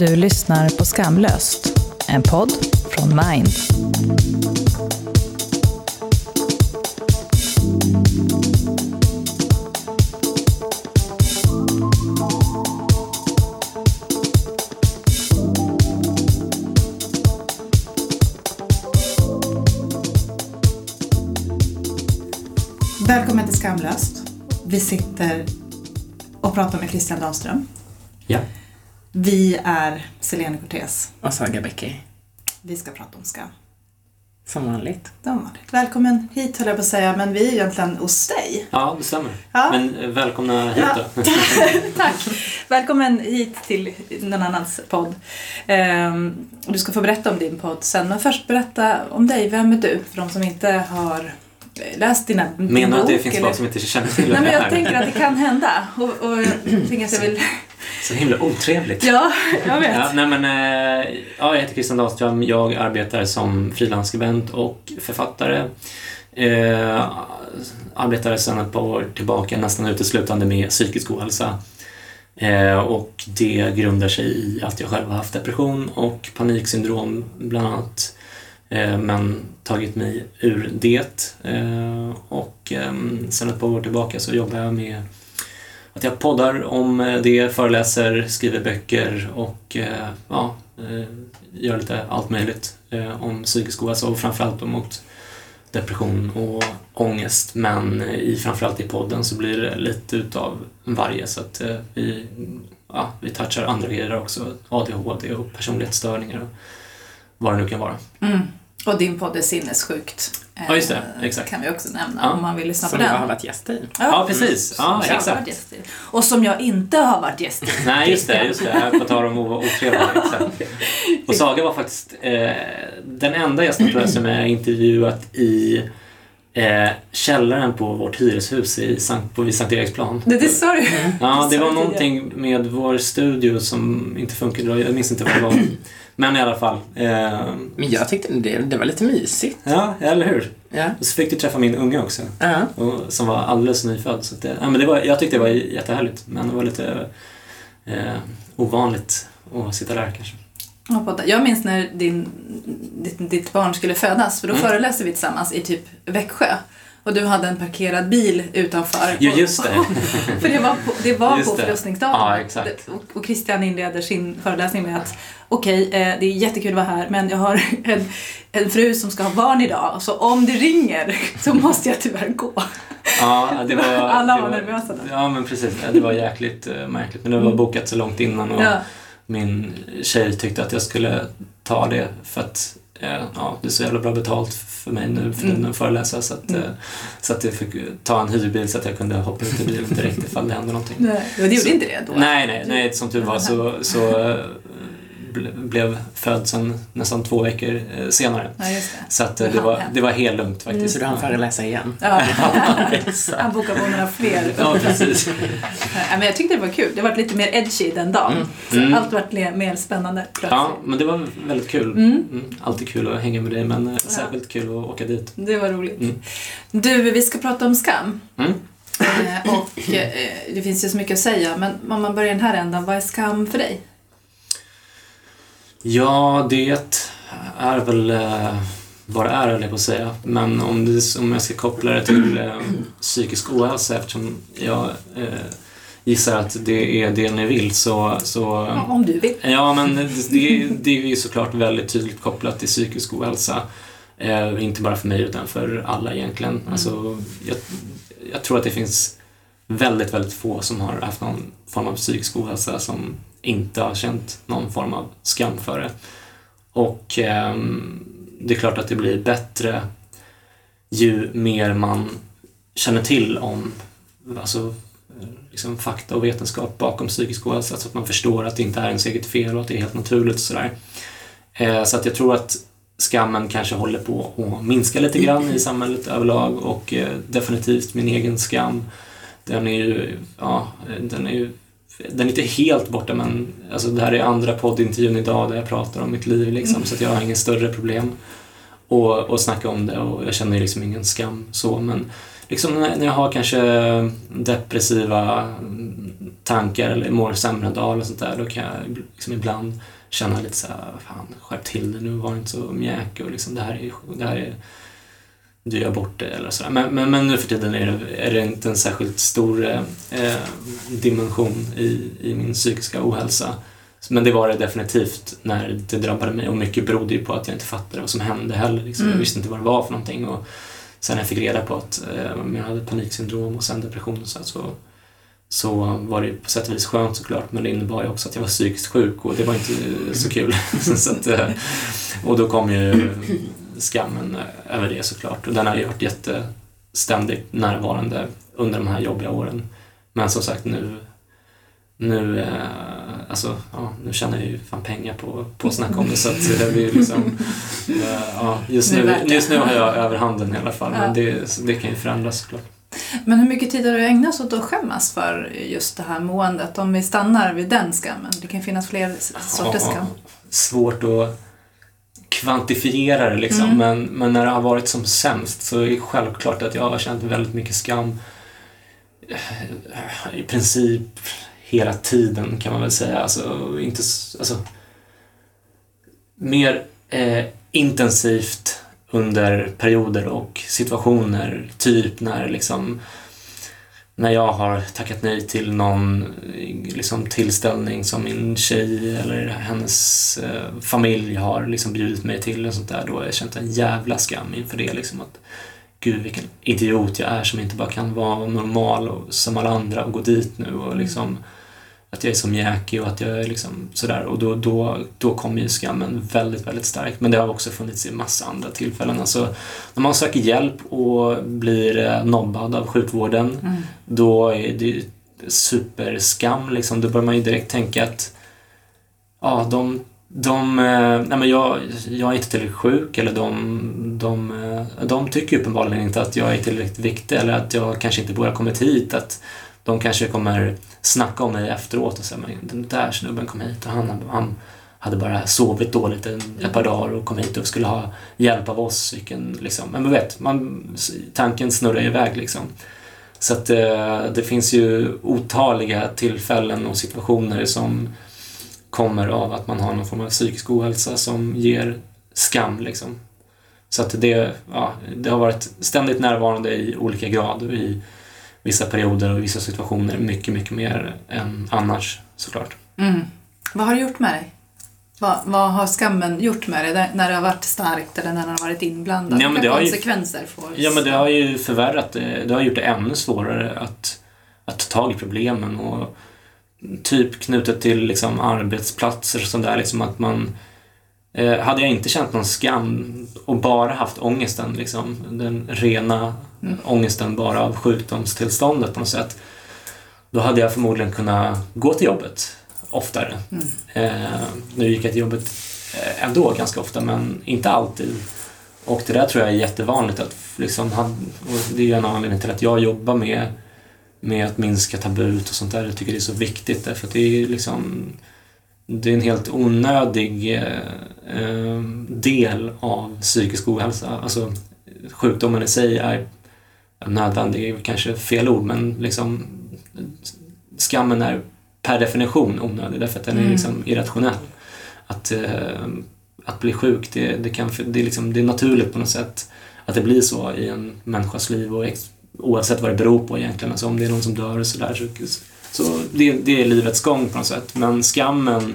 Du lyssnar på Skamlöst, en podd från Mind. Välkommen till Skamlöst. Vi sitter och pratar med Christian Dahlström. Ja. Vi är Selene Cortez. Och Saga Becky. Vi ska prata om skam. Som vanligt. Som vanligt. Välkommen hit höll jag på att säga, men vi är egentligen hos dig. Ja, det stämmer. Ja. Men eh, välkomna hit då. Tack! Välkommen hit till någon annans podd. Ehm, du ska få berätta om din podd sen, men först berätta om dig. Vem är du? För de som inte har läst dina din Menar du att det finns eller- folk som inte känner till Nej, men jag tänker att det kan hända. Och, och jag tänker att jag vill... Så himla otrevligt. Ja, jag vet. Ja, nej men, eh, ja, jag heter Christian Dahlström. Jag arbetar som frilansskribent och författare. Eh, arbetar sedan ett par år tillbaka nästan uteslutande med psykisk ohälsa. Eh, och det grundar sig i att jag själv har haft depression och paniksyndrom bland annat. Eh, men tagit mig ur det. Eh, och eh, sedan ett par år tillbaka så jobbar jag med att jag poddar om eh, det, föreläser, skriver böcker och eh, ja, eh, gör lite allt möjligt eh, om psykisk ohälsa och framförallt mot depression och ångest. Men eh, i, framförallt i podden så blir det lite utav varje så att eh, vi, ja, vi touchar andra grejer också. ADHD och personlighetsstörningar och vad det nu kan vara. Mm. Och din podd är Sinnessjukt. Ja, just det. Eh, Exakt. kan vi också nämna Ja. om man vill lyssna Som på jag den. har varit gäst i. Ja, precis. Ja, Som jag har exakt. varit gäst i. Och som jag inte har varit gäst i. Nej, just det. Just det. På tal om att vara otrevlig. Exakt. Och Saga var faktiskt eh, den enda gästen tror jag som jag intervjuat i eh, källaren på vårt hyreshus i Sankt, på vid Sankt Eriksplan. Det, det sa du Ja, det var någonting med vår studio som inte funkade. Jag minns inte vad det var. Men i alla fall. Eh, Men jag tyckte det, det var lite mysigt. ja, eller hur? Ja. Och så fick du träffa min unge också. Ja. Och, som var alldeles nyfödd. Så att det, ja, men det var, jag tyckte det var jättehärligt. Men det var lite eh, ovanligt att sitta där kanske. Jag minns när din, ditt, ditt barn skulle födas, för då Mm. föreläste vi tillsammans i typ Växjö. Och du hade en parkerad bil utanför. Ja, just det. för det var på, det var Just på förlossningsdagen. Ja, exakt. Och, och Christian inleder sin föreläsning med att okej, eh, det är jättekul att vara här, men jag har en, en fru som ska ha barn idag, så om det ringer så måste jag tyvärr gå. Ja, det var, Alla det var nervösa då. Ja, men precis. Det var jäkligt eh, märkligt. Men det var bokat så långt innan och Ja. min tjej tyckte att jag skulle ta det för att ja, det är så jävla bra betalt för mig nu för Mm. tiden att föreläsa. Så att, eh, så att jag fick ta en hyrbil så att jag kunde hoppa ut i bilen direkt ifall det hände någonting. Nej, det gjorde Så- inte det då? Nej, nej, nej, som tur var så, så eh, blev född sen nästan två veckor eh, senare. Ja, just det. Så att eh, det var, det var helt lugnt faktiskt. Så du hann föreläsa igen. Ja. Han bokar på några fler. Ja, precis. Ja, men jag tyckte det var kul. Det var lite mer edgy den dagen. Så Mm. Allt var mer, mer spännande plötsligt. Ja, men det var väldigt kul. Mm. Mm. Alltid kul att hänga med dig, men eh, särskilt kul att åka dit. Det var roligt. Mm. Du, vi ska prata om skam. Mm. Och det finns ju så mycket att säga, men om man börjar i den här ändan, vad är skam för dig? Ja, det är väl eh, vad det är, höll jag på att säga. Men om, det, om jag ska koppla det till eh, psykisk ohälsa eftersom jag eh, gissar att det är det ni vill så, så Om du vill. Ja, men det, det, det är ju såklart väldigt tydligt kopplat till psykisk ohälsa. Eh, inte bara för mig utan för alla egentligen. Alltså, jag, jag tror att det finns väldigt, väldigt få som har haft någon form av psykisk ohälsa som inte har känt någon form av skam för det. Och eh, det är klart att det blir bättre ju mer man känner till om alltså, liksom fakta och vetenskap bakom psykisk ohälsa så att man förstår att det inte är ens eget fel och att det är helt naturligt och sådär. Eh, så att jag tror att skammen kanske håller på att minska lite grann i samhället överlag och eh, definitivt min egen skam. Den är ju, ja, den är ju den är inte helt borta men alltså det här är andra poddintervjun idag där jag pratar om mitt liv liksom, så att jag har inget större problem att att snacka om det och jag känner liksom ingen skam så men liksom när jag har kanske depressiva tankar eller mår sämre dag eller sånt där, då kan jag liksom ibland känna lite så här, fan skärp till det nu, var inte så mjäkig och liksom det här är, det här är du gör bort det eller sådär. Men, men, men nu för tiden är det, är det inte en särskilt stor eh, dimension i, i min psykiska ohälsa. Men det var det definitivt när det drabbade mig och mycket berodde ju på att jag inte fattade vad som hände heller. Liksom. Mm. Jag visste inte vad det var för någonting. Och sen när jag fick reda på att eh, jag hade paniksyndrom och sen depression och så, så så var det på sätt och vis skönt såklart men det innebar ju också att jag var psykiskt sjuk och det var inte så kul. så att, eh, och då kom ju skammen över det såklart och den har ju varit jätteständigt närvarande under de här jobbiga åren. Men som sagt nu nu, eh, alltså, ja, nu tjänar jag ju fan pengar på, på att snacka om det så att det blir liksom, eh, ja, just, nu, just nu har jag överhanden i alla fall men Ja. det, det kan ju förändras såklart. Men hur mycket tid har du ägnat åt att skämmas för just det här måendet? Om vi stannar vid den skammen. Det kan finnas fler sorters Ja, skam. Svårt att kvantifiera det liksom, Mm. men, men när det har varit som sämst så är det självklart att jag har känt väldigt mycket skam eh, i princip hela tiden kan man väl säga. Alltså, inte, alltså, mer eh, intensivt under perioder och situationer, typ när liksom när jag har tackat nej till någon liksom, tillställning som min tjej eller hennes eh, familj har liksom, bjudit mig till och sånt där, då har jag känt en jävla skam inför det. Liksom, att, Gud vilken idiot jag är som inte bara kan vara normal och, som alla andra och gå dit nu och liksom att jag är så mjäkig och att jag är liksom sådär och då, då, då kommer ju skammen väldigt, väldigt starkt. Men det har också funnits i massa andra tillfällen. Alltså, när man söker hjälp och blir eh, nobbad av sjukvården Mm. då är det superskam liksom. Då börjar man ju direkt tänka att ja, de, de eh, nej men jag, jag är inte tillräckligt sjuk eller de, de, eh, de tycker uppenbarligen inte att jag är tillräckligt viktig eller att jag kanske inte borde ha kommit hit. Att de kanske kommer snacka om mig efteråt och säga att den där snubben kom hit och han, han hade bara sovit dåligt en, ett par dagar och kom hit och skulle ha hjälp av oss. Vilken, liksom, men man vet, man, tanken snurrar iväg liksom. Så att eh, det finns ju otaliga tillfällen och situationer som kommer av att man har någon form av psykisk ohälsa som ger skam. Liksom. Så att det, ja, det har varit ständigt närvarande i olika grad och i vissa perioder och vissa situationer mycket, mycket mer än annars såklart. Mm. Vad har det gjort med dig? Vad, vad har skammen gjort med dig när det har varit starkt eller när den har varit inblandad? Ja, men det har ju- konsekvenser får Ja, men det har ju förvärrat det. Det har gjort det ännu svårare att, att ta tag i problemen och typ knutet till liksom arbetsplatser och sånt där, liksom att man eh, hade jag inte känt någon skam och bara haft ångesten, liksom, den rena Mm. ångesten bara av sjukdomstillståndet på något sätt, då hade jag förmodligen kunnat gå till jobbet oftare. Mm. Eh, nu gick jag till jobbet eh, ändå ganska ofta, men inte alltid. Och det där tror jag är jättevanligt att liksom, det är ju en anledning till att jag jobbar med, med att minska tabut och sånt där. Jag tycker det är så viktigt därför att det är liksom det är en helt onödig eh, eh, del av psykisk ohälsa. Alltså sjukdomen i sig är nödvändig, är kanske fel ord, men liksom skammen är per definition onödig därför att den är Mm. liksom irrationell. Att, eh, att bli sjuk, det, det, kan, det, är liksom, det är naturligt på något sätt att det blir så i en människas liv och oavsett vad det beror på egentligen. Alltså om det är någon som dör och sådär så, så det, det är livets gång på något sätt. Men skammen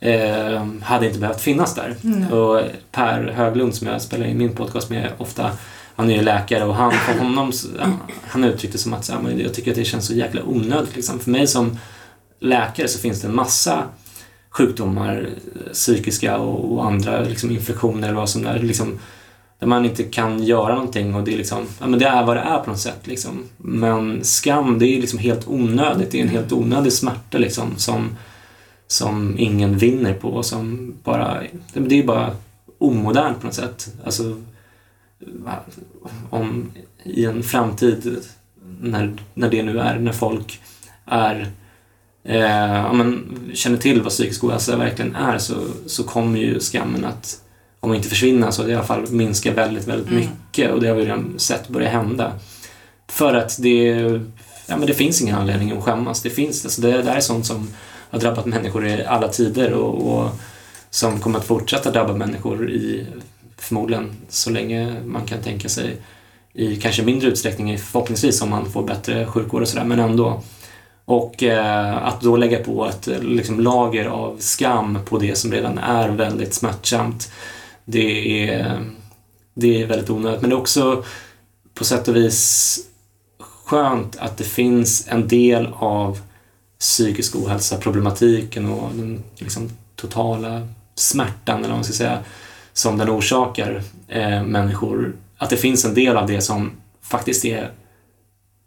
eh, hade inte behövt finnas där. Mm. Och Per Höglund som jag spelar in min podcast med ofta, han är ju läkare och han, för honom, han uttryckte som att jag tycker att det känns så jäkla onödigt. Liksom. För mig som läkare så finns det en massa sjukdomar, psykiska och, och andra liksom, infektioner eller vad som är, liksom, där man inte kan göra någonting och det är liksom, ja men det är vad det är på något sätt liksom. Men skam, det är liksom helt onödigt, det är en helt onödig smärta liksom som, som ingen vinner på och som bara, det är bara omodernt på något sätt. Alltså, om i en framtid när, när det nu är, när folk är eh, ja, men, känner till vad psykisk ohälsa verkligen är så, så kommer ju skammen att, om inte försvinna, så i alla fall minska väldigt, väldigt Mm. mycket och det har vi redan sett börja hända. För att det ja, men det finns ingen anledning att skämmas. Det finns, alltså det, det här är sånt som har drabbat människor i alla tider och, och som kommer att fortsätta drabba människor i förmodligen så länge man kan tänka sig i kanske mindre utsträckning förhoppningsvis om man får bättre sjukvård och sådär men ändå. Och eh, att då lägga på ett liksom, lager av skam på det som redan är väldigt smärtsamt det är, det är väldigt onödigt. Men det är också på sätt och vis skönt att det finns en del av psykisk ohälsa, problematiken och den liksom, totala smärtan, eller vad man ska säga, som den orsakar eh, människor. Att det finns en del av det som faktiskt är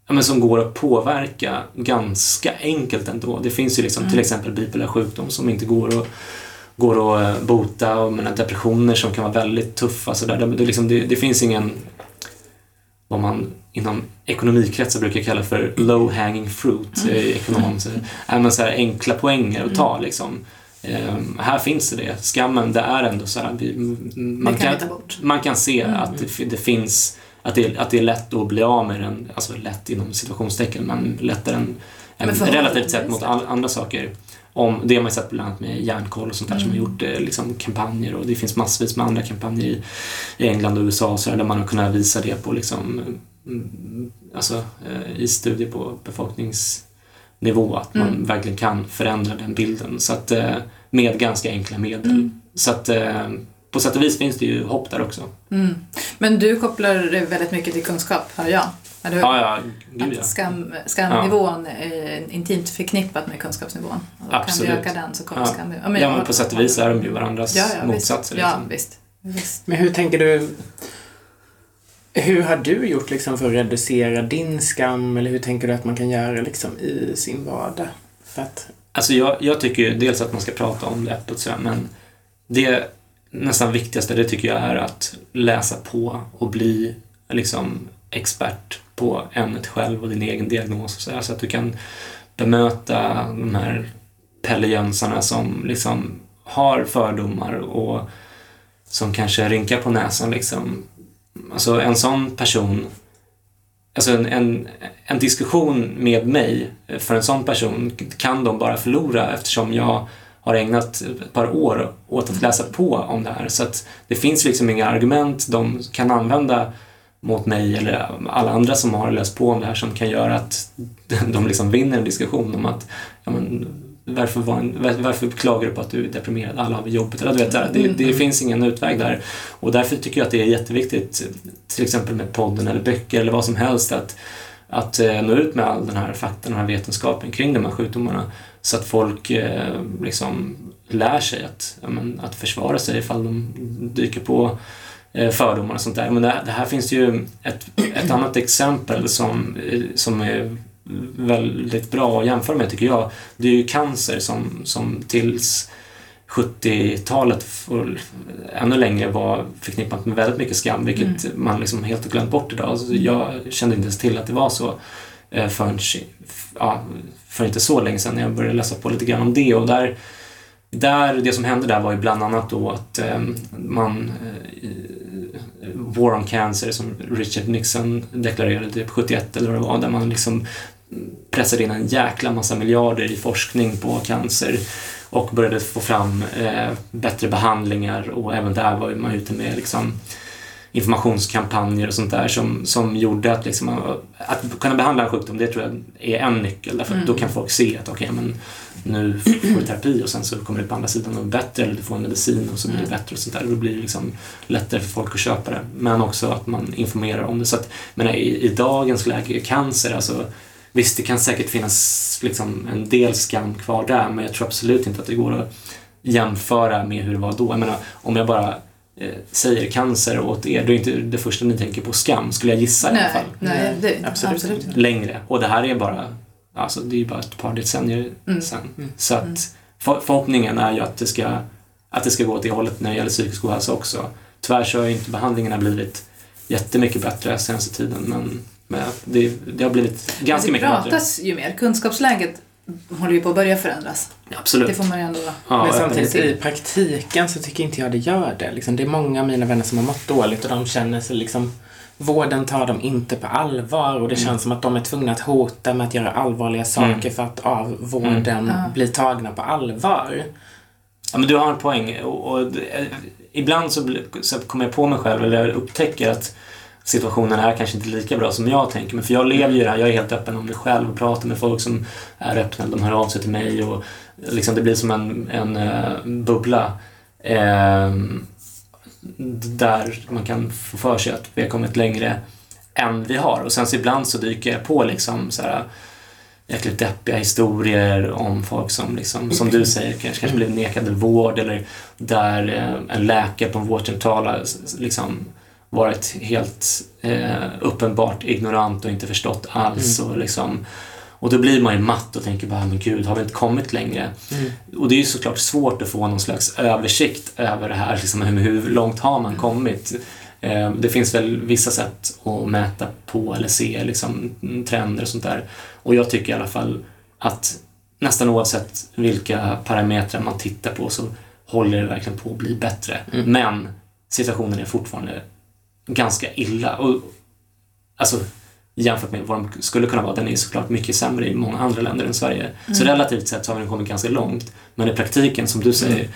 ja, men som går att påverka ganska enkelt ändå. Det finns ju liksom Mm. till exempel bipolär sjukdom som inte går att, går att eh, bota och menar, depressioner som kan vara väldigt tuffa. Så där. Det, det, liksom, det, det finns ingen vad man inom ekonomikretsar brukar kalla för low hanging fruit Mm. mm. ekonom. Så, är man så här enkla poänger att ta liksom. Ehm, här finns det. Skammen, det är ändå så här, vi, man, kan bort. man kan se Mm. att det, det finns att det, att det är lätt att bli av med den, alltså lätt inom situationstecken, men lättare än, Men än relativt sett mot all, andra saker. Om, det har man ju sett bland annat med järnkoll och sånt där som har Mm. gjort eh, liksom, kampanjer och det finns massvis med andra kampanjer i, i England och USA och så där, där man har kunnat visa det på liksom, mm, alltså, eh, i studier på befolkningsnivå att man Mm. verkligen kan förändra den bilden så att, eh, med ganska enkla medel. Mm. Så att på sätt och vis finns det ju hopp där också. Mm. Men du kopplar det väldigt mycket till kunskap, hör jag. Eller hur? Ja, ja, gud ja. Att skam, skamnivån är intimt förknippat med kunskapsnivån. Och Absolut. Kan vi öka den så kommer Ja. skam... Ja, men på sätt och vis är de ju varandras ja, ja, motsatser. Visst. Ja, Liksom. visst. visst. Men hur tänker du? Hur har du gjort liksom för att reducera din skam eller hur tänker du att man kan göra liksom i sin vardag? För att, Alltså jag, jag tycker ju dels att man ska prata om det öppet sådär, men det nästan viktigaste det tycker jag är att läsa på och bli liksom expert på ämnet själv och din egen diagnos och sådär, så att du kan bemöta de här pellejönsarna som liksom har fördomar och som kanske rynkar på näsan liksom. Alltså en sån person Alltså en, en, en diskussion med mig för en sån person kan de bara förlora eftersom jag har ägnat ett par år åt att läsa på om det här. Så att det finns liksom inga argument de kan använda mot mig eller alla andra som har läst på om det här som kan göra att de liksom vinner en diskussion om att ja, men, varför, var varför klagar du på att du är deprimerad? Alla har jobbet. Eller, du vet, det, det Mm. finns ingen utväg där. Och därför tycker jag att det är jätteviktigt, till exempel med podden eller böcker eller vad som helst, att, att eh, nå ut med all den här faktan, här vetenskapen kring de här sjukdomarna så att folk eh, liksom lär sig att, ja, men, att försvara sig ifall de dyker på fördomar och sånt där. Men det, det här finns ju ett, ett annat exempel som, eh, som är väldigt bra att jämföra med tycker jag. Det är ju cancer som, som tills 70-talet och ännu längre var förknippat med väldigt mycket skam, vilket man liksom helt har glömt bort idag. Alltså jag kände inte ens till att det var så eh, förrän, ja, för inte så länge sedan när jag började läsa på lite grann om det. Och där, där, det som hände där var ju bland annat då att ehm, eh, man eh, War on Cancer som Richard Nixon deklarerade typ 71 eller vad det var, där man liksom pressade in en jäkla massa miljarder i forskning på cancer och började få fram eh, bättre behandlingar och även där var man ute med liksom, informationskampanjer och sånt där som, som gjorde att, liksom, att kunna behandla en sjukdom, det tror jag är en nyckel därför att då kan folk se att okej, men nu får du terapi och sen så kommer det på andra sidan och bättre eller du får en medicin och så blir det bättre och sånt där. Då blir det liksom lättare för folk att köpa det. Men också att man informerar om det. Så att, men i, i dagens läge, cancer, alltså Visst, det kan säkert finnas liksom en del skam kvar där, men jag tror absolut inte att det går att jämföra med hur det var då. Jag menar, om jag bara säger cancer åt er, då är inte det första ni tänker på skam, skulle jag gissa i alla Nej, fall. nej, det, Absolut. absolut. inte. Längre. Och det här är bara, alltså det är ju bara ett par decennier Mm. sen. Mm. Så att för, förhoppningen är ju att det ska, att det ska gå åt det hållet när det gäller psykisk ohälsa också. Tyvärr så har ju inte behandlingarna blivit jättemycket bättre senaste tiden, men, men det, det har blivit ganska det mycket bättre. pratas ju mer. Kunskapsläget håller ju på att börja förändras. Absolut. Det får man ju ändå... Ja, men samtidigt i praktiken så tycker inte jag det gör det. Liksom, det är många av mina vänner som har mått dåligt och de känner sig liksom vården tar dem inte på allvar och det Mm. känns som att de är tvungna att hota med att göra allvarliga saker Mm. för att av vården Ja. bli tagna på allvar. Ja, men du har en poäng. Och, och, eh, ibland så, så kommer jag på mig själv, eller jag upptäcker att situationen är kanske inte lika bra som jag tänker mig. För jag lever ju det här, jag är helt öppen om mig själv och pratar med folk som är öppna, de hör av sig till mig och liksom det blir som en, en eh, bubbla. ehm, där man kan få för sig att vi har kommit längre än vi har. Och sen så ibland så dyker jag på liksom så här jäkligt deppiga historier om folk som, liksom, som du säger, kanske, kanske blev nekade vård eller där eh, en läkare på en vårdcentral liksom varit helt eh, uppenbart ignorant och inte förstått alls. Och, liksom, och då blir man ju matt och tänker bara, men gud, har vi inte kommit längre? Mm. Och det är ju såklart svårt att få någon slags översikt över det här, liksom, hur, hur långt har man kommit? Eh, Det finns väl vissa sätt att mäta på eller se liksom, trender och sånt där. Och jag tycker i alla fall att nästan oavsett vilka parametrar man tittar på så håller det verkligen på att bli bättre. Mm. Men situationen är fortfarande ganska illa. Och, alltså, jämfört med vad de skulle kunna vara, den är såklart mycket sämre i många andra länder än Sverige. Så relativt sett så har vi kommit ganska långt. Men i praktiken, som du säger,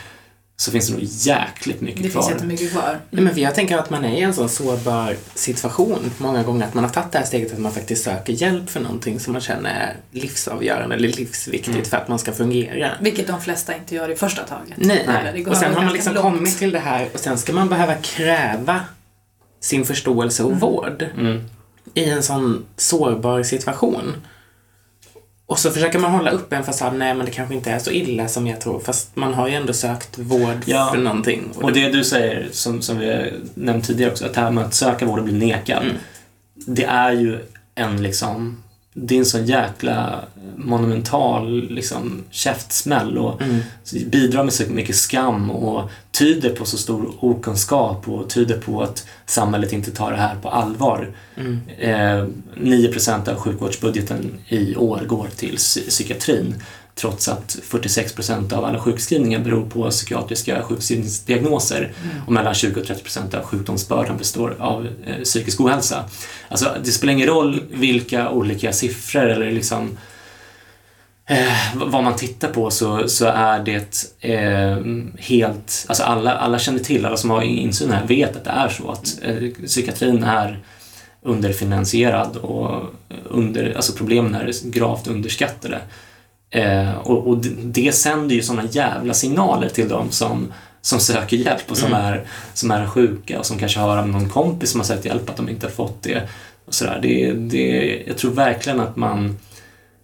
så finns det nog jäkligt mycket Det kvar. finns jättemycket kvar. Nej, men för jag tänker att man är i en sån sårbar situation många gånger att man har tagit det här steget att man faktiskt söker hjälp för någonting som man känner är livsavgörande eller livsviktigt Mm. för att man ska fungera. Vilket de flesta inte gör i första taget. Nej, det går och sen har man liksom långt. kommit till det här och sen ska man behöva kräva sin förståelse och vård Mm. i en sån sårbar situation. Och så försöker man hålla upp en fasad, nej men det kanske inte är så illa som jag tror, fast man har ju ändå sökt vård Ja. för någonting. Och det du säger, som, som vi nämnt tidigare också, att det här med att söka vård och bli nekad. Mm. Det är ju en liksom, det är en sån jäkla monumental liksom käftsmäll och Mm. bidrar med så mycket skam och tyder på så stor okunskap och tyder på att samhället inte tar det här på allvar. Mm. Eh, 9% av sjukvårdsbudgeten i år går till psy- psykiatrin trots att 46% av alla sjukskrivningar beror på psykiatriska sjukskrivningsdiagnoser och mellan 20 och 30% av sjukdomsbördan består av eh, psykisk ohälsa. Alltså, det spelar ingen roll vilka olika siffror eller liksom eh, vad man tittar på så, så är det eh, helt, alltså alla, alla känner till, alla som har insyn här vet att det är så att eh, psykiatrin är underfinansierad och under, alltså problemen är gravt underskattade. Eh, och, och det, sänder ju sådana jävla signaler till dem som, som söker hjälp och som, är, som är sjuka och som kanske har någon kompis som har sökt hjälp att de inte har fått det. Och sådär. Det, det, jag tror verkligen att man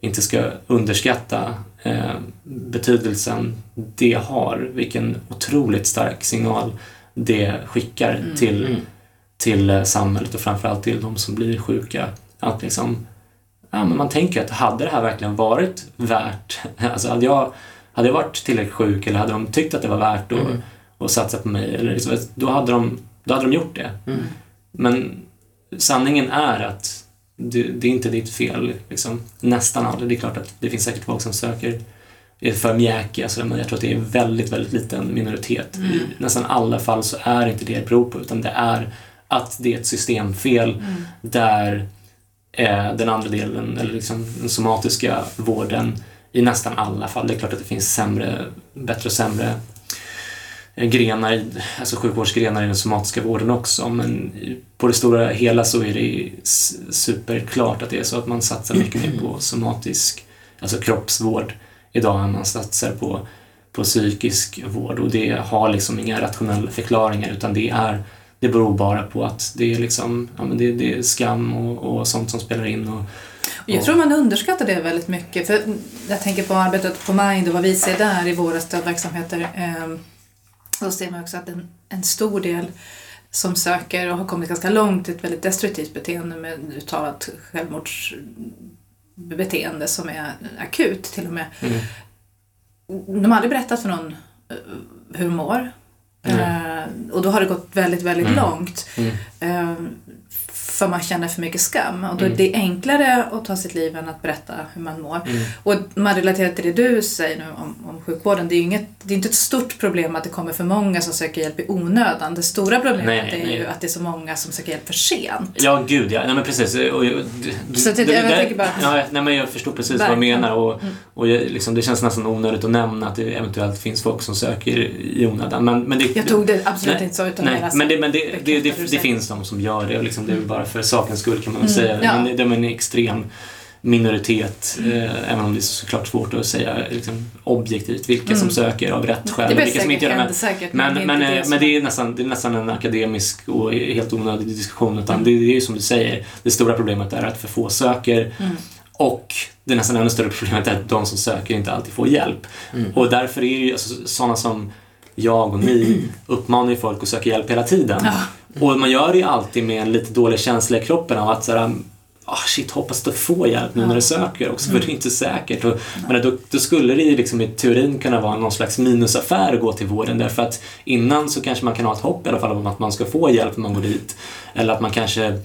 inte ska underskatta eh, betydelsen det har, vilken otroligt stark signal det skickar till, Mm. till eh, samhället och framförallt till de som blir sjuka. Att liksom, ja, men man tänker att hade det här verkligen varit värt, alltså hade jag, hade jag varit tillräckligt sjuk eller hade de tyckt att det var värt att, Mm. satsa på mig, eller liksom, då, hade de, då hade de gjort det. Mm. Men sanningen är att det, det är inte ditt fel. Liksom. Nästan aldrig. Det är klart att det finns säkert folk som söker är för mjäkiga, så men jag tror att det är en väldigt, väldigt liten minoritet. I nästan alla fall så är det inte det det beror på, utan det är att det är ett systemfel där eh, den andra delen, eller liksom den somatiska vården, i nästan alla fall, det är klart att det finns sämre, bättre och sämre eh, grenar, alltså sjukvårdsgrenar i den somatiska vården också, men på det stora hela så är det superklart att det är så att man satsar mycket mer på somatisk, alltså kroppsvård idag än man satsar på, på psykisk vård. Och det har liksom inga rationella förklaringar utan det är det beror bara på att det är liksom, ja men det, det är skam och, och sånt som spelar in och, Och Jag tror man underskattar det väldigt mycket. För jag tänker på arbetet på Mind och vad vi ser där i våra stödverksamheter. Eh, då ser man också att en, en stor del som söker och har kommit ganska långt i ett väldigt destruktivt beteende med uttalat självmordsbeteende som är akut till och med. Mm. De har aldrig berättat för någon eh, hur de mår. Eh, och då har det gått väldigt, väldigt Mm. långt. Mm. Eh, för man känner för mycket skam. Och då är Mm. det enklare att ta sitt liv än att berätta hur man mår. Mm. Och man relaterar till det du säger nu om, om sjukvården. Det är inget, det är inte ett stort problem att det kommer för många som söker hjälp i onödan. Det stora problemet Nej, är nej. ju att det är så många som söker hjälp för sent. Ja, gud ja. Nej, men precis. Och, jag- du- Så det- du- jag där- tänker bara- ja, nej, men jag förstår precis vad du Verkligen. menar. Och, Mm. och jag, liksom, det känns nästan onödigt att nämna att det eventuellt finns folk som söker i onödan. Men, men det, Jag tog det absolut Nej, inte så utan Nej, men, det, men det, det, det det, det, finns de som gör det och liksom, det är bara för sakens skull kan man väl Mm, säga. ja. Men det- de är en extrem minoritet, eh, även om det är såklart svårt att säga liksom, objektivt vilka som Mm. söker av rätt skäl Det vilka som inte gör det. Men, säkert, men, det är men, eh, det, är nästan, det är nästan en akademisk och helt onödig diskussion. Utan Mm. det, det är ju som du säger, det stora problemet är att för få söker Mm. och det är nästan ännu större problemet är att de som söker inte alltid får hjälp. Mm. Och därför är ju alltså, sådana som jag och ni uppmanar ju folk att söka hjälp hela tiden. Ja. Och man gör det ju alltid med en lite dålig känsla i kroppen av att såhär, ah shit, hoppas du får hjälp nu när du söker också, för det är inte säkert. Och, men då, då skulle det ju liksom i teorin kunna vara någon slags minusaffär att gå till vården därför att innan så kanske man kan ha ett hopp i alla fall om att man ska få hjälp när man går dit. Eller att man kanske,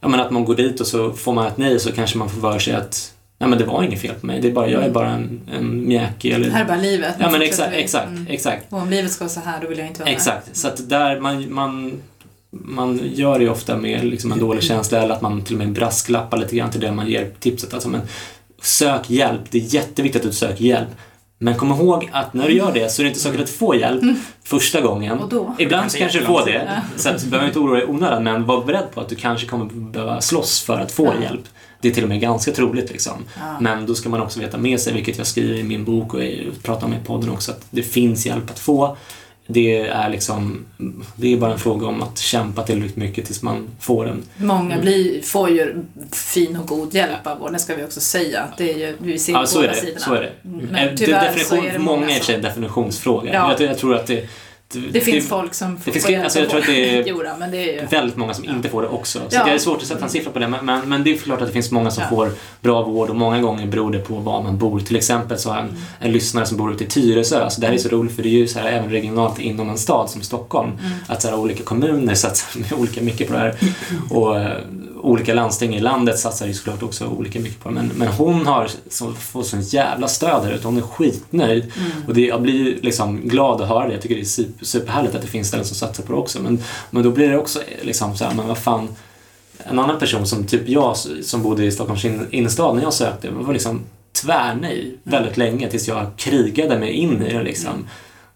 ja men att man går dit och så får man ett nej så kanske man får för sig att Nej men det var inget fel på mig, det är bara, jag är bara en, en mjäkig eller... Det här är bara livet. Ja men exakt, exakt, Mm. exakt. Och om livet ska vara så här, då vill jag inte vara Exakt, så att där man, man, man gör det ju ofta med liksom en dålig känsla eller att man till och med brasklappar lite grann till det man ger tipset. Alltså, men sök hjälp, det är jätteviktigt att du söker hjälp. Men kom ihåg att när du gör det så är det inte säkert att får hjälp första gången. Och då? Ibland så kanske du får det, Ja. så att du behöver inte oroa dig i onödan, men var beredd på att du kanske kommer behöva slåss för att få Ja. hjälp. Det är till och med ganska troligt liksom. Ja. Men då ska man också veta med sig, vilket jag skriver i min bok och pratar om i podden också, att det finns hjälp att få. Det är liksom, det är bara en fråga om att kämpa tillräckligt mycket tills man får den. Många blir, får ju fin och god hjälp av vården, ska vi också säga. Det är ju, vi ser Ja, så är båda det. sidorna. Så är det. Men Eh, tyvärr definition, så är det många många är en definitionsfråga. Ja. Jag, jag tror att det... Det finns folk som får finns- får hjälp alltså, jag tror att det är- då, men det är ju... väldigt många som inte får det också. Så Ja. det är svårt att sätta en siffra på det. Men, men, men det är klart att det finns många som Ja. får bra vård och många gånger beror det på var man bor. Till exempel så har en, en lyssnare som bor ute i Tyresö. Så det här är så roligt för det är ju så här, även regionalt inom en stad som Stockholm. Mm. Att så här, olika kommuner satsar olika mycket på det här. Och eh, olika landsting i landet satsar ju såklart också olika mycket på det. Men, men hon har så, får sån jävla stöd där ute. Hon är skitnöjd. Mm. Och det, jag blir liksom glad att höra det. Jag tycker det är super, superhärligt att det finns ställen som satsar på det också. Men, men då blir det också liksom så här, men vad fan. En annan person som typ jag som bodde i Stockholms in- innerstad när jag sökte var liksom tvärnej väldigt länge tills jag krigade mig in i det liksom.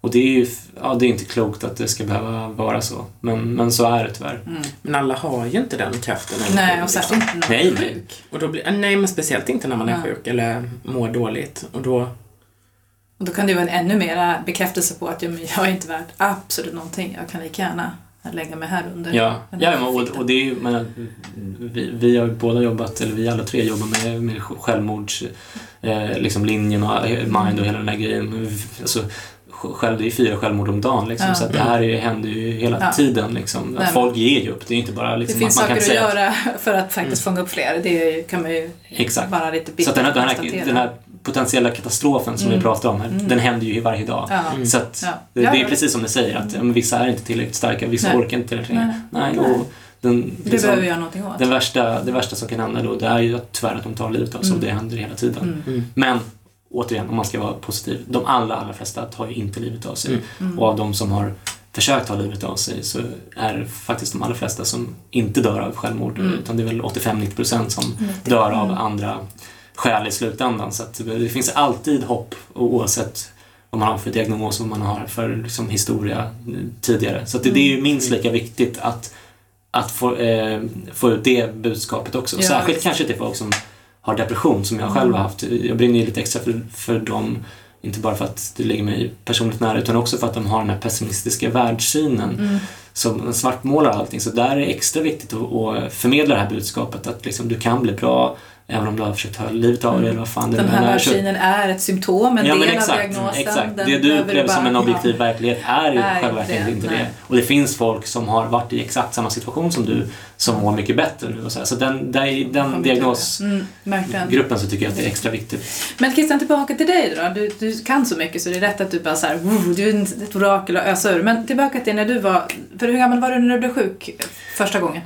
Och det är ju, ja det är inte klokt att det ska behöva vara så. Men, men så är det tyvärr. Mm. Men alla har ju inte den kraften. Nej, och liksom. särskilt inte när man Nej, är nej. sjuk. Och då blir, nej, men speciellt inte när man är Ja. sjuk eller mår dåligt. Och då, Och då kan det vara en ännu mera bekräftelse på att ja, men jag är inte värd absolut någonting. Jag kan lika gärna lägga mig här under. Ja, ja men, och, och det är men, vi, vi har båda jobbat, eller vi alla tre jobbar med, med självmords, eh, liksom linjen och mind och hela den här grejen. Alltså, sj- själv, det är fyra självmord om dagen liksom, Ja. så det här är, händer ju hela Ja. tiden. Liksom. Att folk ger ju upp, det är inte bara Det liksom, finns att man saker kan att göra för att faktiskt fånga upp fler. Det kan man ju Exakt. bara lite Så bittert att den här, den, här, den här potentiella katastrofen som Mm. vi pratar om här, Mm. den händer ju varje dag. Ja. Mm. Så att Ja. det, Ja, det är precis som du säger, att ja, men vissa är inte tillräckligt starka, vissa Nej. orkar inte tillräckligt länge. Nej. Nej, och den, Det liksom- behöver vi göra någonting åt. Den värsta, det värsta som kan hända då, det är ju att tyvärr att de tar livet av sig Mm. och det händer hela tiden. Mm. mm. Men återigen, om man ska vara positiv, de allra, allra flesta tar ju inte livet av sig. Mm. Mm. Och av de som har försökt ta livet av sig så är det faktiskt de allra flesta som inte dör av självmord, Mm. utan det är väl 85-90% som Mm. dör av Mm. andra skäl i slutändan. Så att det finns alltid hopp oavsett vad man har för diagnos och vad man har för liksom, historia eh, tidigare. Så det, det är ju minst lika viktigt att, att få, eh, få ut det budskapet också. Ja, Särskilt kanske till folk som har depression som jag själv har haft. Jag brinner ju lite extra för, för dem. Inte bara för att det ligger mig personligt nära utan också för att de har den här pessimistiska världssynen Mm. som svartmålar allting. Så där är det extra viktigt att, att förmedla det här budskapet att liksom, du kan bli bra även om du har försökt ta livet av dig eller vad fan det Den här världssynen är ett symptom, en Ja, del exakt, av diagnosen. exakt. Den Det du upplever bara- som en objektiv ja. verklighet är Är själva det, inte nej. det. Och det finns folk som har varit i exakt samma situation som du som mår mycket bättre nu. Och så, här. så den, i den Kommer diagnosgruppen Mm, så tycker jag att det är extra viktigt. Men Christian, tillbaka till dig då. Du, du kan så mycket så det är rätt att du bara så här, "Wow, du är ett orakel och ösa ur. Men tillbaka till när du var, för hur gammal var du när du blev sjuk första gången?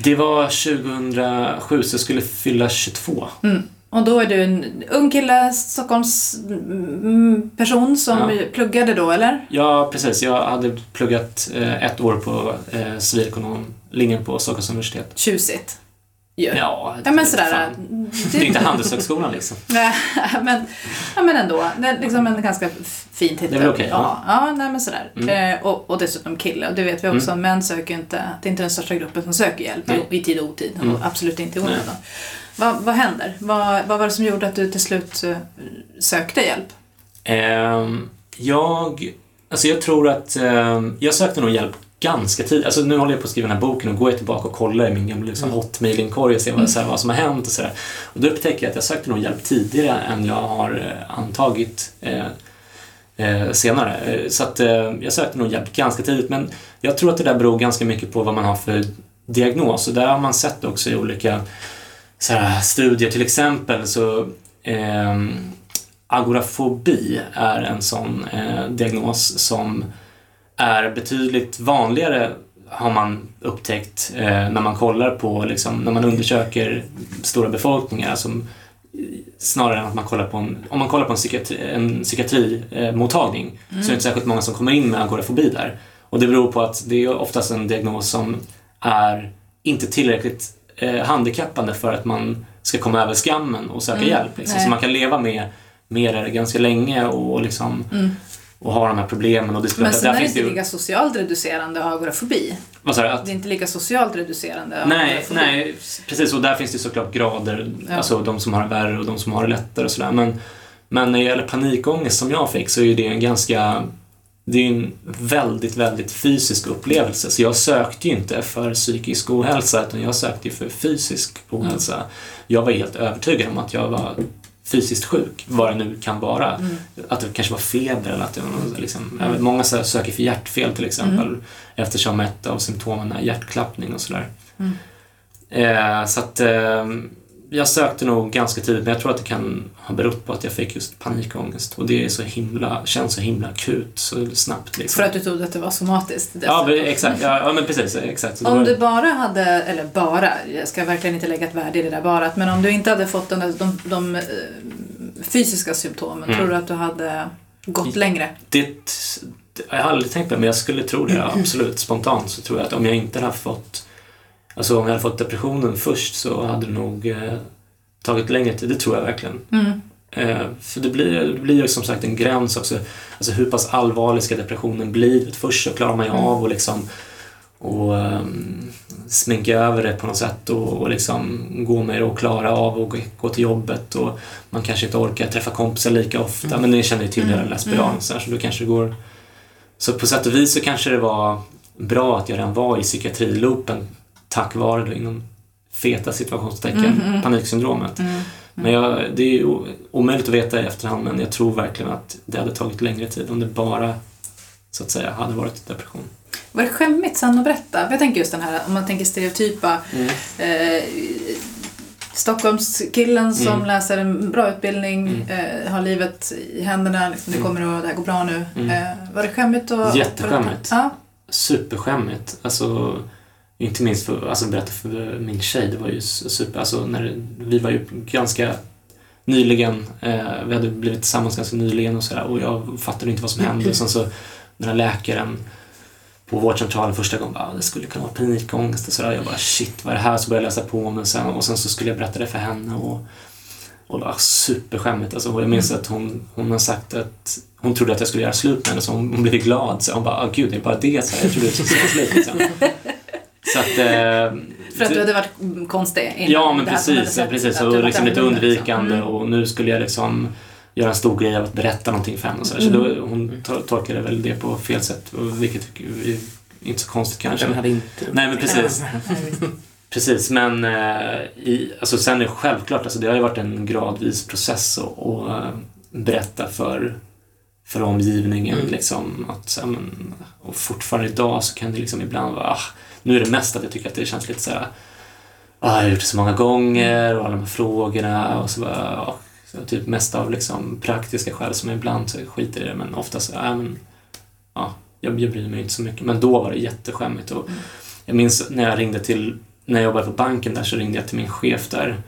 Det var 2007, så jag skulle fylla 22. Mm. Och då är du en ung kille, Stockholms mm, person som Ja. pluggade då, eller? Ja, precis. Jag hade pluggat eh, ett år på eh, civilekonomlinjen på Stockholms universitet. Tjusigt. Ju. Ja, Ja, men det- sådär. fan. Det är inte Handelshögskolan liksom. Nej, men, ja, men ändå. Det är liksom en ganska fin titel. Det är väl okej, ja. ja, nej men sådär. Mm. Eh, och, och dessutom kille. Och det vet vi också, män söker inte, det är inte den största gruppen som söker hjälp Nej. i tid och otid. Mm. Och absolut inte i onödan. Vad, vad händer? Vad, vad var det som gjorde att du till slut eh, sökte hjälp? Ehm, jag, alltså jag tror att ehm, jag sökte nog hjälp ganska tidigt. Alltså nu håller jag på att skriva den här boken och går jag tillbaka och kollar i min gamla liksom, hotmail-inkorg och ser vad, så här, vad som har hänt och sådär. Och då upptäcker jag att jag sökte nog hjälp tidigare än jag har eh, antagit eh, eh, senare. Eh, Så att eh, jag sökte nog hjälp ganska tidigt men jag tror att det där beror ganska mycket på vad man har för diagnos och där har man sett också i olika så här, studier till exempel så ehm, agorafobi är en sån eh, diagnos som är betydligt vanligare har man upptäckt eh, när man kollar på, liksom, när man undersöker stora befolkningar. Som, snarare än att man kollar på en, om man kollar på en, psykiatri, en psykiatrimottagning så är det inte särskilt många som kommer in med agorafobi där. Och det beror på att det är oftast en diagnos som är inte tillräckligt eh, handikappande för att man ska komma över skammen och söka Mm, hjälp. Liksom. Så man kan leva med, med det ganska länge och, liksom, och ha de här problemen. Och det Mm. Men sen är det inte lika socialt reducerande agorafobi. Vad sa du? Att Det är inte lika socialt reducerande Nej, agorafobi. nej, precis. Och där finns det såklart grader. Ja. Alltså de som har det värre och de som har det lättare och sådär. Men, men när det gäller panikångest som jag fick så är det en ganska... Det är en väldigt, väldigt fysisk upplevelse. Så jag sökte ju inte för psykisk ohälsa utan jag sökte ju för fysisk ohälsa. Jag var helt övertygad om att jag var fysiskt sjuk, vad det nu kan vara. Mm. Att det kanske var feber eller att det var liksom, vet, Många söker för hjärtfel till exempel Mm. eftersom ett av symptomen är hjärtklappning och sådär. Mm. Eh, så att eh, jag sökte nog ganska tidigt men jag tror att det kan ha berott på att jag fick just panikångest och det är så himla, känns så himla akut så snabbt. Liksom. För att du trodde att det var somatiskt Ja, men exakt. Ja, ja men precis. exakt. Om du bara hade, eller bara, jag ska verkligen inte lägga ett värde i det där bara, men om du inte hade fått där, de, de eh, fysiska symptomen, Mm. tror du att du hade gått längre? det, jag har aldrig tänkt på det, men jag skulle tro det absolut. Spontant så tror jag att om jag inte hade fått Alltså om jag hade fått depressionen först så hade det nog eh, tagit längre tid. Det tror jag verkligen. Mm. Eh, för det blir, det blir som sagt en gräns också. Alltså hur pass allvarlig ska depressionen bli? Först så klarar man ju Mm. av och liksom och um, sminka över det på något sätt och, och liksom gå med det och klara av och gå, till jobbet och man kanske inte orkar träffa kompisar lika ofta men ni känner ju till Mm. hela där spiralen Mm. så, här, så då kanske det går så på sätt och vis så kanske det var bra att jag redan var i psykiatriloopen tack vare då inom feta situationstecken Mm, mm. paniksyndromet. Mm. Men jag, det är ju omöjligt att veta i efterhand men jag tror verkligen att det hade tagit längre tid om det bara så att säga hade varit depression. Var det skämmigt sen att berätta? Jag tänker just den här, om man tänker stereotypa eh, Stockholmskillen som Mm. läser en bra utbildning, Mm. eh, har livet i händerna, liksom, det Mm. kommer att, det här går bra nu. Mm. Eh, var det skämmigt att Jätteskämmigt. Ja. Superskämmigt. Alltså, inte minst för alltså berätta för min tjej, det var ju super, alltså när vi var ju ganska nyligen, eh, vi hade blivit tillsammans ganska nyligen och sådär och jag fattade inte vad som hände och sen så den här läkaren på vårdcentralen första gången bara, ah, det skulle kunna vara panikångest och sådär. Jag bara shit, vad är det här? Så började jag läsa på men sen och sen så skulle jag berätta det för henne och, och det var superskämmigt. Alltså, och jag minns att hon, hon har sagt att hon trodde att jag skulle göra slut med henne så hon, hon blev glad. Så hon bara, ah, gud, det är bara det. Så här, jag trodde att jag skulle göra slut. Liksom. Så att... Eh, För att det- du hade varit mm, konstig innan Ja, men precis. sett precis och liksom lite annorlunda, undvikande liksom. och nu skulle jag liksom göra en stor grej av att berätta någonting för henne. Och så, här. så Mm. då, hon to- tolkade väl det på fel sätt, och vilket är inte så konstigt kanske. Den hade inte... Nej, men precis. Precis, men eh, i, alltså sen är det självklart, alltså det har ju varit en gradvis process att att, eh, berätta för, för omgivningen. Mm. Liksom, att, men, och fortfarande idag så kan det liksom ibland vara, ah, nu är det mest att jag tycker att det känns lite så här, ah, jag har gjort det så många gånger och alla de här frågorna och så bara, ah, så typ mest av liksom praktiska skäl som ibland så skiter i det men oftast, ja men, ja, jag, jag bryr mig inte så mycket. Men då var det jätteskämmigt och Mm. jag minns när jag ringde till när jag jobbade på banken där så ringde jag till min chef där.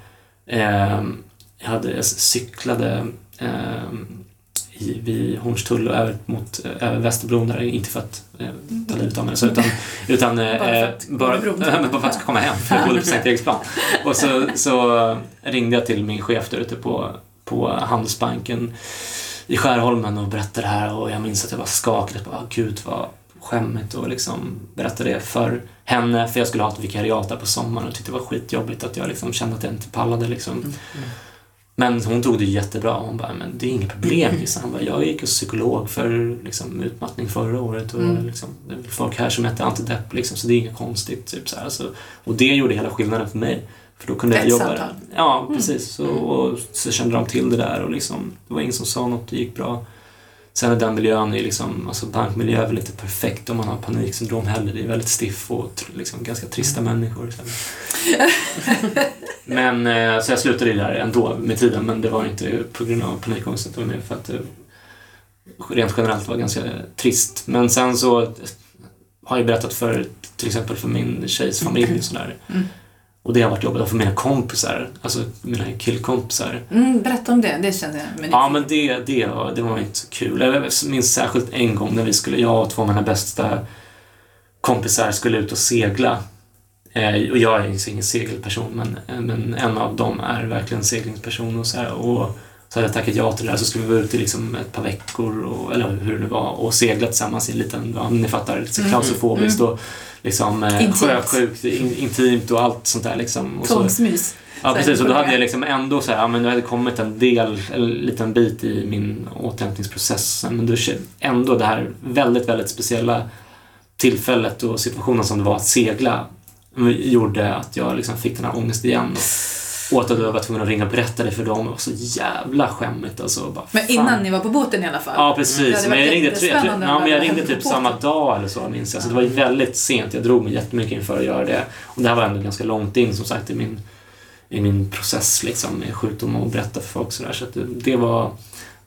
Eh, jag, hade, jag cyklade eh, i, vid Hornstull och över mot eh, över Västerbron där, inte för att eh, ta livet av så, utan, utan Bara för eh, att gå bara, för att komma hem, för jag bodde på Sankt Eriksplan. Och så, så ringde jag till min chef där ute på, på Handelsbanken i Skärholmen och berättade det här och jag minns att jag var skakad. Jag bara, gud vad skämmigt och liksom berättade det för henne för jag skulle ha ett vikariat där på sommaren och tyckte det var skitjobbigt att jag liksom kände att jag inte pallade liksom. Men hon tog det jättebra. Hon bara, men det är inget problem Lisa. Han bara, jag gick hos psykolog för liksom, utmattning förra året och Mm. liksom, det är folk här som äter antidepp liksom, så det är inget konstigt. Typ, så här. Så, och det gjorde hela skillnaden för mig. För då kunde jag Ett jobba samtal. där. Ja, precis. Så, och så kände de till det där och liksom, det var ingen som sa något, det gick bra. Sen är den miljön, är liksom, alltså bankmiljö är väl inte perfekt om man har paniksyndrom heller. Det är väldigt stiff och liksom, ganska trista människor. Så. men, eh, så jag slutade där ändå med tiden, men det var inte på grund av panikångest, var mer för att det rent generellt var ganska trist. Men sen så har jag berättat för till exempel för min tjejs familj och sådär. Mm. Och det har varit jobbigt. För mina kompisar, alltså mina killkompisar. Mm, berätta om det, det känner jag mig Ja, men det, det, var, det var inte så kul. Jag minns särskilt en gång när vi skulle, jag och två av mina bästa kompisar skulle ut och segla. Eh, och jag är ingen segelperson, men, eh, men en av dem är verkligen seglingsperson och så här. Och så hade jag tackat ja till det där, så skulle vi vara ute liksom ett par veckor, och, eller hur det var, och segla tillsammans i en liten, ja, ni fattar, lite så Mm. klaustrofobiskt och liksom eh, Intimt. sjösjukt, in, intimt och allt sånt där liksom. Och Tvångsmys. Ja, precis. Och då hade jag liksom ändå så här, ja, men det hade kommit en del, en liten bit i min återhämtningsprocess. Men då ändå det här väldigt, väldigt speciella tillfället och situationen som det var att segla gjorde att jag liksom fick den här ångesten igen. Och att jag var tvungen att ringa och berätta det för dem. Det var så jävla skämmigt alltså. Bara, Men fan. innan ni var på båten i alla fall? Ja, Det precis. Men jag ringde, tre, ja, men jag det ringde typ samma dag eller så, minns jag. Så det var ju väldigt sent. Jag drog mig jättemycket inför att göra det. Och det här var ändå ganska långt in, som sagt, i min, i min process liksom, med sjukdom och berätta för folk sådär. Så att det, det var...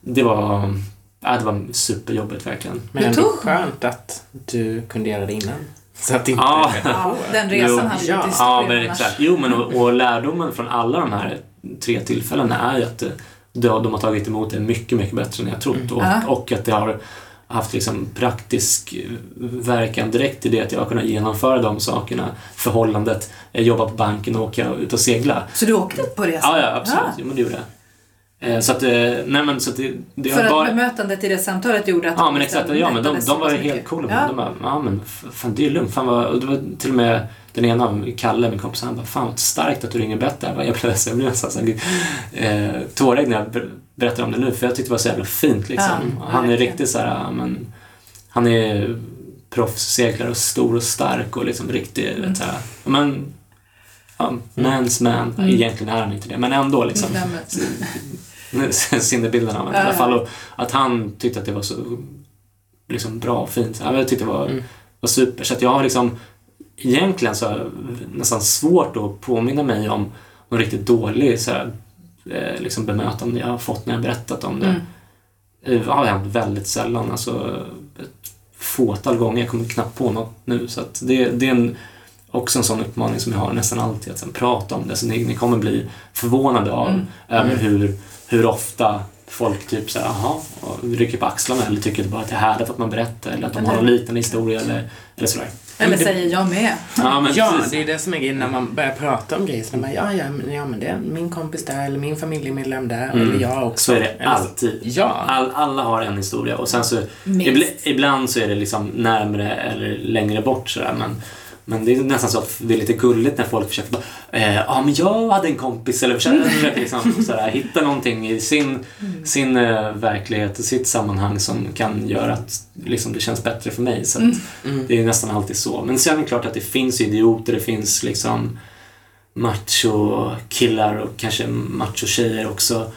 Det var... Ja, det var superjobbigt verkligen. Men ändå tog- skönt att du kunde göra det innan. Så att inte Ja. Ja, den resan Jo, hade ja, inte Ja, men exakt. Jo, men och, och lärdomen från alla de här tre tillfällena är ju att eh, de, de har tagit emot det mycket, mycket bättre än jag trott. Och, Ja. och att det har haft liksom praktisk verkan direkt i det att jag har kunnat genomföra de sakerna. Förhållandet, jobba på banken och åka ut och segla. Så du åkte på resan? Ja, ja, absolut. Jo, men det gjorde jag. Eh, Så att, eh, nej men så att det, det För att bara... bemötandet i det samtalet gjorde att Ja men exakt, ja men de, de var helt coola. Ja. De bara, ja men fan det är lugnt. Fan vad, och det var till och med den ena, Kalle, min kompis, han bara, fan vad starkt att du ringer Bett där. Jag blev, jag blev nästan så eh, tårögd när jag ber- berättar om det nu för jag tyckte det var så jävla fint liksom. Ja, han är riktigt så här, ja, men han är proffsseglare och stor och stark och liksom riktig, Mm. vet, så här, men ja, man's man. Mm. Egentligen är han inte det, men ändå liksom sinnebilden av honom i alla fall. Och att han tyckte att det var så liksom bra och fint. Ja, Jag tyckte det var, Mm. var super. Så att jag har liksom egentligen så har jag nästan svårt att påminna mig om någon riktigt dålig så här, eh, liksom bemötande jag har fått när jag berättat om det. Mm. Det har hänt väldigt sällan. Alltså, ett fåtal gånger. Jag kommer knappt på något nu. Så att det, det är en, också en sån uppmaning som jag har nästan alltid. Att sen prata om det. Så ni, ni kommer bli förvånade av Mm. över hur, hur ofta folk typ såhär, jaha, och rycker på axlarna eller tycker bara att det är härligt att man berättar eller att de har en liten historia eller, eller sådär. Eller säger jag med. Ja, men Ja, precis. det är det som är grejen när man börjar prata om grejer. Så man, ja, ja, men, ja, men det är min kompis där, eller min familjemedlem där, Mm. eller jag också. Så är det alltid. Ja. All, alla har en historia och sen så ibland så är det liksom närmre eller längre bort sådär men men det är nästan så att det är lite gulligt när folk försöker bara, eh, ja men jag hade en kompis eller försöker, liksom sådär, hitta någonting i sin, sin eh, verklighet och sitt sammanhang som kan göra att liksom, det känns bättre för mig. Så att, Mm. Det är nästan alltid så. Men sen är det klart att det finns idioter, det finns liksom macho-killar och kanske macho-tjejer också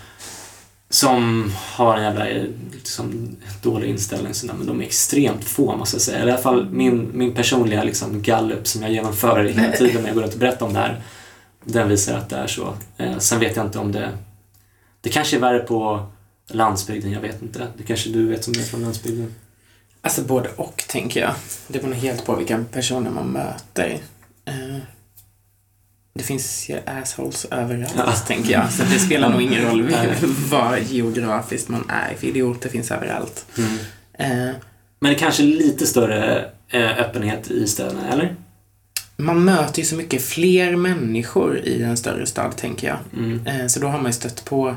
som har en jävla eh, liksom, dålig inställning. Men de är extremt få måste jag säga. Eller I alla fall min, min personliga liksom, gallup som jag genomför hela tiden när jag går runt och berättar om det här. Den visar att det är så. Eh, sen vet jag inte om det... Det kanske är värre på landsbygden, jag vet inte. Det kanske du vet som är från landsbygden. Alltså både och, tänker jag. Det beror helt på vilka personer man möter. Eh, det finns ju assholes överallt, Ja. tänker jag. Så det spelar nog ingen roll var geografiskt man är, för idioter finns överallt. Mm. Eh, Men det kanske lite större eh, öppenhet i städerna, eller? man möter ju så mycket fler människor i en större stad, tänker jag. Mm. Eh, så då har man ju stött på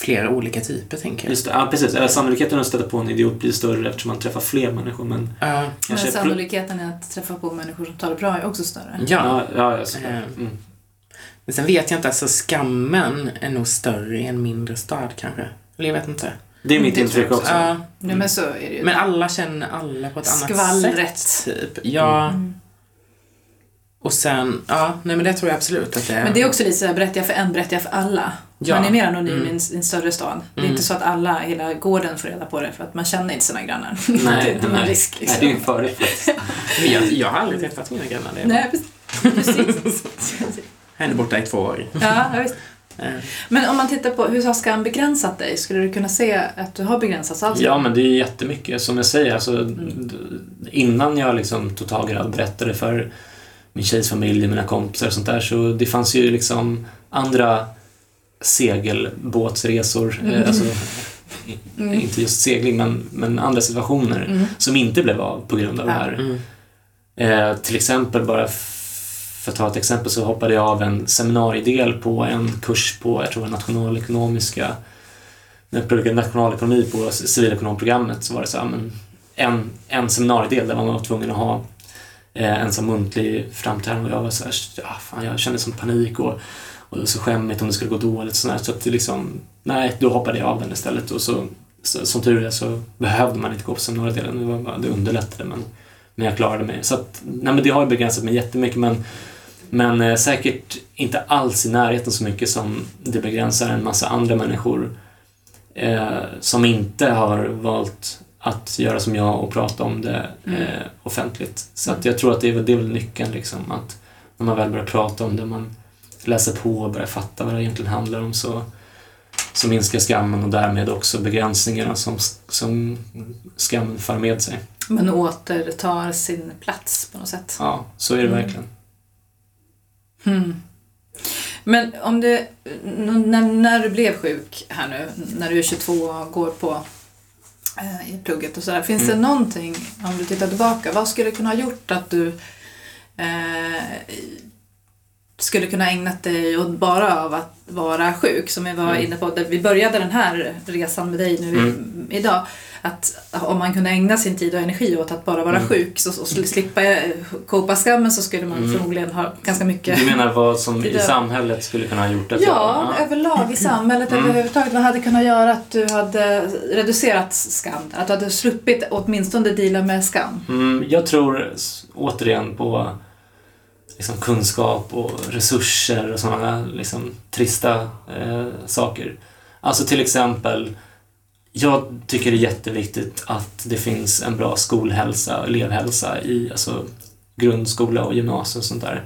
flera olika typer, tänker jag. Just det, ja, precis. Eller Sannolikheten att stöta på en idiot blir större eftersom man träffar fler människor. Men Ja, Men sannolikheten att träffa på människor som tar det bra är också större. ja. Ja, ja. Eh. Mm. Men sen vet jag inte, alltså skammen är nog större i en mindre stad kanske. Eller jag vet inte. Det är mitt Det intryck också. Ja, Nej, men så är det ju. men alla känner alla på ett annat Skvallret. sätt. Typ. Ja. Mm. Och sen, ja, nej men det tror jag absolut att det är. Men det är också lite sådär, berättar jag för en, berättar jag för alla. Ja. Man är mer anonym Mm. i, en, i en större stad. Det är Mm. inte så att alla, hela gården får reda på det för att man känner inte sina grannar. Nej, det är inte nej. risk Nej, liksom. det är ju en fördel faktiskt. Men jag, jag har aldrig träffat mina grannar. Det är Nej, precis. Är borta i två år. ja, visst. Eh, Men om man tittar på hur har skam begränsat dig? Skulle du kunna se att du har begränsats av? Ja, men det är jättemycket. Som jag säger, alltså, Mm. innan jag liksom tog tag i det och berättade för min tjejs familj, mina kompisar och sånt där, så det fanns ju liksom andra segelbåtsresor, Mm. eh, alltså, i- Mm. inte just segling, men, men andra situationer Mm. som inte blev av på grund av det Ja. här. mm. Eh, till exempel, bara för att ta ett exempel, så hoppade jag av en seminariedel på en kurs på, jag tror nationalekonomiska, när jag pluggade nationalekonomi på civilekonomprogrammet så var det så här, men en, en seminariedel där man var tvungen att ha eh, en sån muntlig framträdande och jag var så här, ja, fan, jag kände sån panik och, och det var så skämmigt om det skulle gå dåligt så, så att det liksom, nej, då hoppade jag av den istället och så, så som tur är så behövde man inte gå på seminariedelen, det, var bara, det underlättade men men jag klarade mig. Så att, nej men det har begränsat mig jättemycket men, men eh, säkert inte alls i närheten så mycket som det begränsar en massa andra människor eh, som inte har valt att göra som jag och prata om det eh, Mm. offentligt. Så att jag tror att det är väl, det är väl nyckeln liksom att när man väl börjar prata om det, man läser på och börjar fatta vad det egentligen handlar om så, så minskar skammen och därmed också begränsningarna som, som skammen för med sig. Men återtar sin plats på något sätt. Ja, så är det Mm. verkligen. Hmm. Men om det, n- när, när du blev sjuk här nu, när du är 22 och går på eh, i plugget och sådär, finns Mm. det någonting, om du tittar tillbaka, vad skulle kunna ha gjort att du eh, skulle kunna ägnat dig åt bara av att vara sjuk, som vi var Mm. inne på, där vi började den här resan med dig nu Mm. idag, att om man kunde ägna sin tid och energi åt att bara vara Mm. sjuk så, sl- slippa kopa skammen så skulle man Mm. förmodligen ha ganska mycket Du menar vad som Det i samhället skulle kunna ha gjort att Ja, jag... överlag i samhället Mm. överhuvudtaget. Vad hade kunnat göra att du hade reducerat skam? Att du hade sluppit åtminstone dela med skam? Mm, jag tror återigen på liksom, kunskap och resurser och sådana liksom, trista eh, saker. Alltså till exempel, jag tycker det är jätteviktigt att det finns en bra skolhälsa, elevhälsa i alltså, grundskola och gymnasium och sånt där.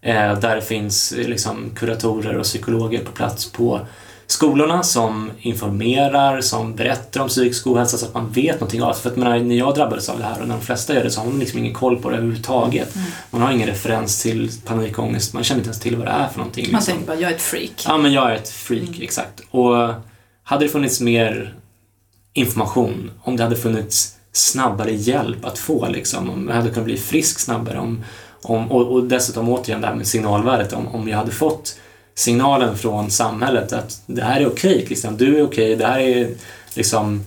Eh, där det finns liksom, kuratorer och psykologer på plats på skolorna som informerar, som berättar om psykisk ohälsa så att man vet någonting av det. För att menar, när jag drabbades av det här och när de flesta gör det så har man liksom ingen koll på det överhuvudtaget. Mm. Man har ingen referens till panikångest, man känner inte ens till vad det är för någonting. Man liksom. tänker bara, jag är ett freak. Ja, men jag är ett freak, Mm. exakt. Och hade det funnits mer information, om det hade funnits snabbare hjälp att få, liksom, om jag hade kunnat bli frisk snabbare, om, om, och, och dessutom återigen det här med signalvärdet, om, om jag hade fått signalen från samhället att det här är okej Christian, du är okej, det här är liksom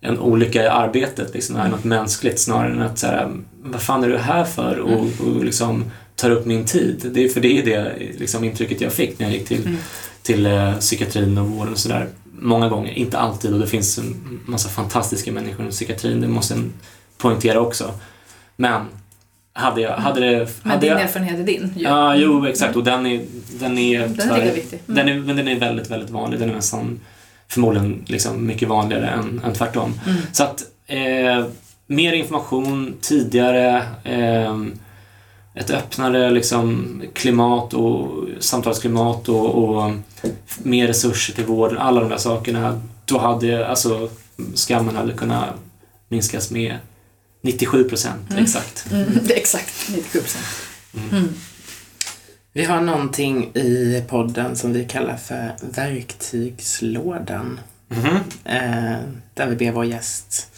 en olycka i arbetet, liksom, det här är något mänskligt snarare än att så här, vad fan är du här för? Och, och liksom tar upp min tid. Det är, för det är det liksom, intrycket jag fick när jag gick till, Mm. till eh, psykiatrin och vården och sådär. Många gånger, inte alltid och det finns en massa fantastiska människor inom psykiatrin, det måste jag poängtera också. Men hade jag, hade det... Men hade din jag, erfarenhet är din. ju. Ja, jo exakt och den är, den är Den är viktig. Mm. den är, men den är väldigt, väldigt vanlig. Den är nästan förmodligen liksom mycket vanligare än, än tvärtom. Mm. Så att eh, mer information tidigare, eh, ett öppnare liksom, klimat och samtalsklimat och, och mer resurser till vården, alla de där sakerna. Då hade alltså skammen hade kunnat minskas med 97 procent Mm. exakt. Mm, exakt 97 procent. Mm. Mm. Vi har någonting i podden som vi kallar för verktygslådan. Mhm. Eh, där vi ber vår gäst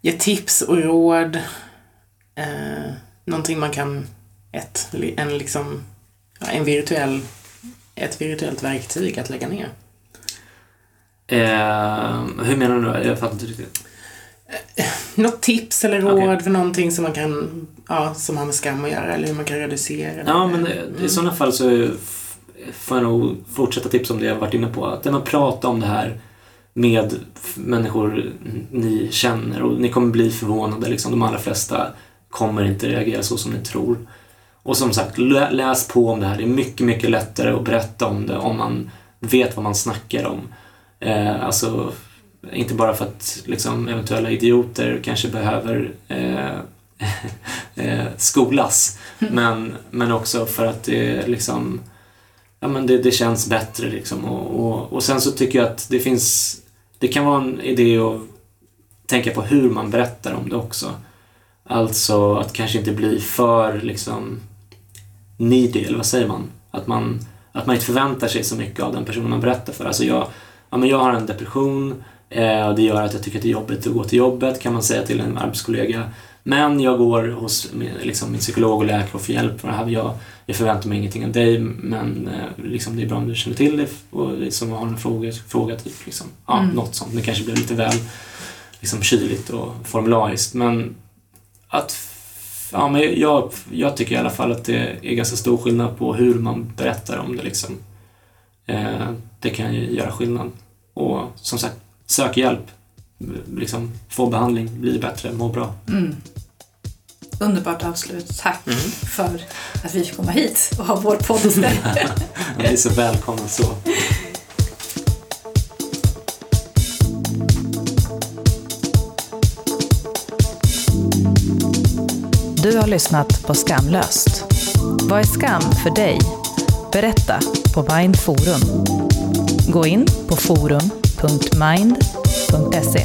ge tips och råd. Eh, någonting man kan, ett, en liksom, en virtuell, ett virtuellt verktyg att lägga ner. Eh, hur menar du? då? Jag fattar inte riktigt. Något tips eller råd Okej. för någonting som man kan, ja, som har med skam att göra eller hur man kan reducera Ja, det. men i- i sådana fall så f- får jag nog fortsätta tipsa om det jag varit inne på. Att när man pratar om det här med människor ni känner och ni kommer bli förvånade. Liksom. De allra flesta kommer inte reagera så som ni tror. Och som sagt, lä- läs på om det här. Det är mycket, mycket lättare att berätta om det om man vet vad man snackar om. Eh, alltså, inte bara för att liksom, eventuella idioter kanske behöver eh, eh, skolas. Men, men också för att det liksom ja, men det, det känns bättre liksom. Och, och, och sen så tycker jag att det finns det kan vara en idé att tänka på hur man berättar om det också. Alltså att kanske inte bli för liksom needy, eller vad säger man? Att man, att man inte förväntar sig så mycket av den personen man berättar för. Alltså jag, ja, men jag har en depression och det gör att jag tycker att det är jobbigt att gå till jobbet kan man säga till en arbetskollega. Men jag går hos min, liksom, min psykolog och läkare och får hjälp med det här. Jag, jag förväntar mig ingenting av dig men eh, liksom, det är bra om du känner till det och liksom har en fråga, fråga typ. Liksom. Ja, Mm. Något sånt. Det kanske blir lite väl liksom, kyligt och formulariskt men att Ja, men jag, jag tycker i alla fall att det är ganska stor skillnad på hur man berättar om det. Liksom. Eh, det kan ju göra skillnad. Och som sagt, sök hjälp. Liksom, få behandling, bli bättre, må bra. Mm. Underbart avslut. Tack Mm. för att vi fick komma hit och ha vår podd istället. Ni är så välkomna så. Du har lyssnat på Skamlöst. Vad är skam för dig? Berätta på Mind Forum. Gå in på www.mind.se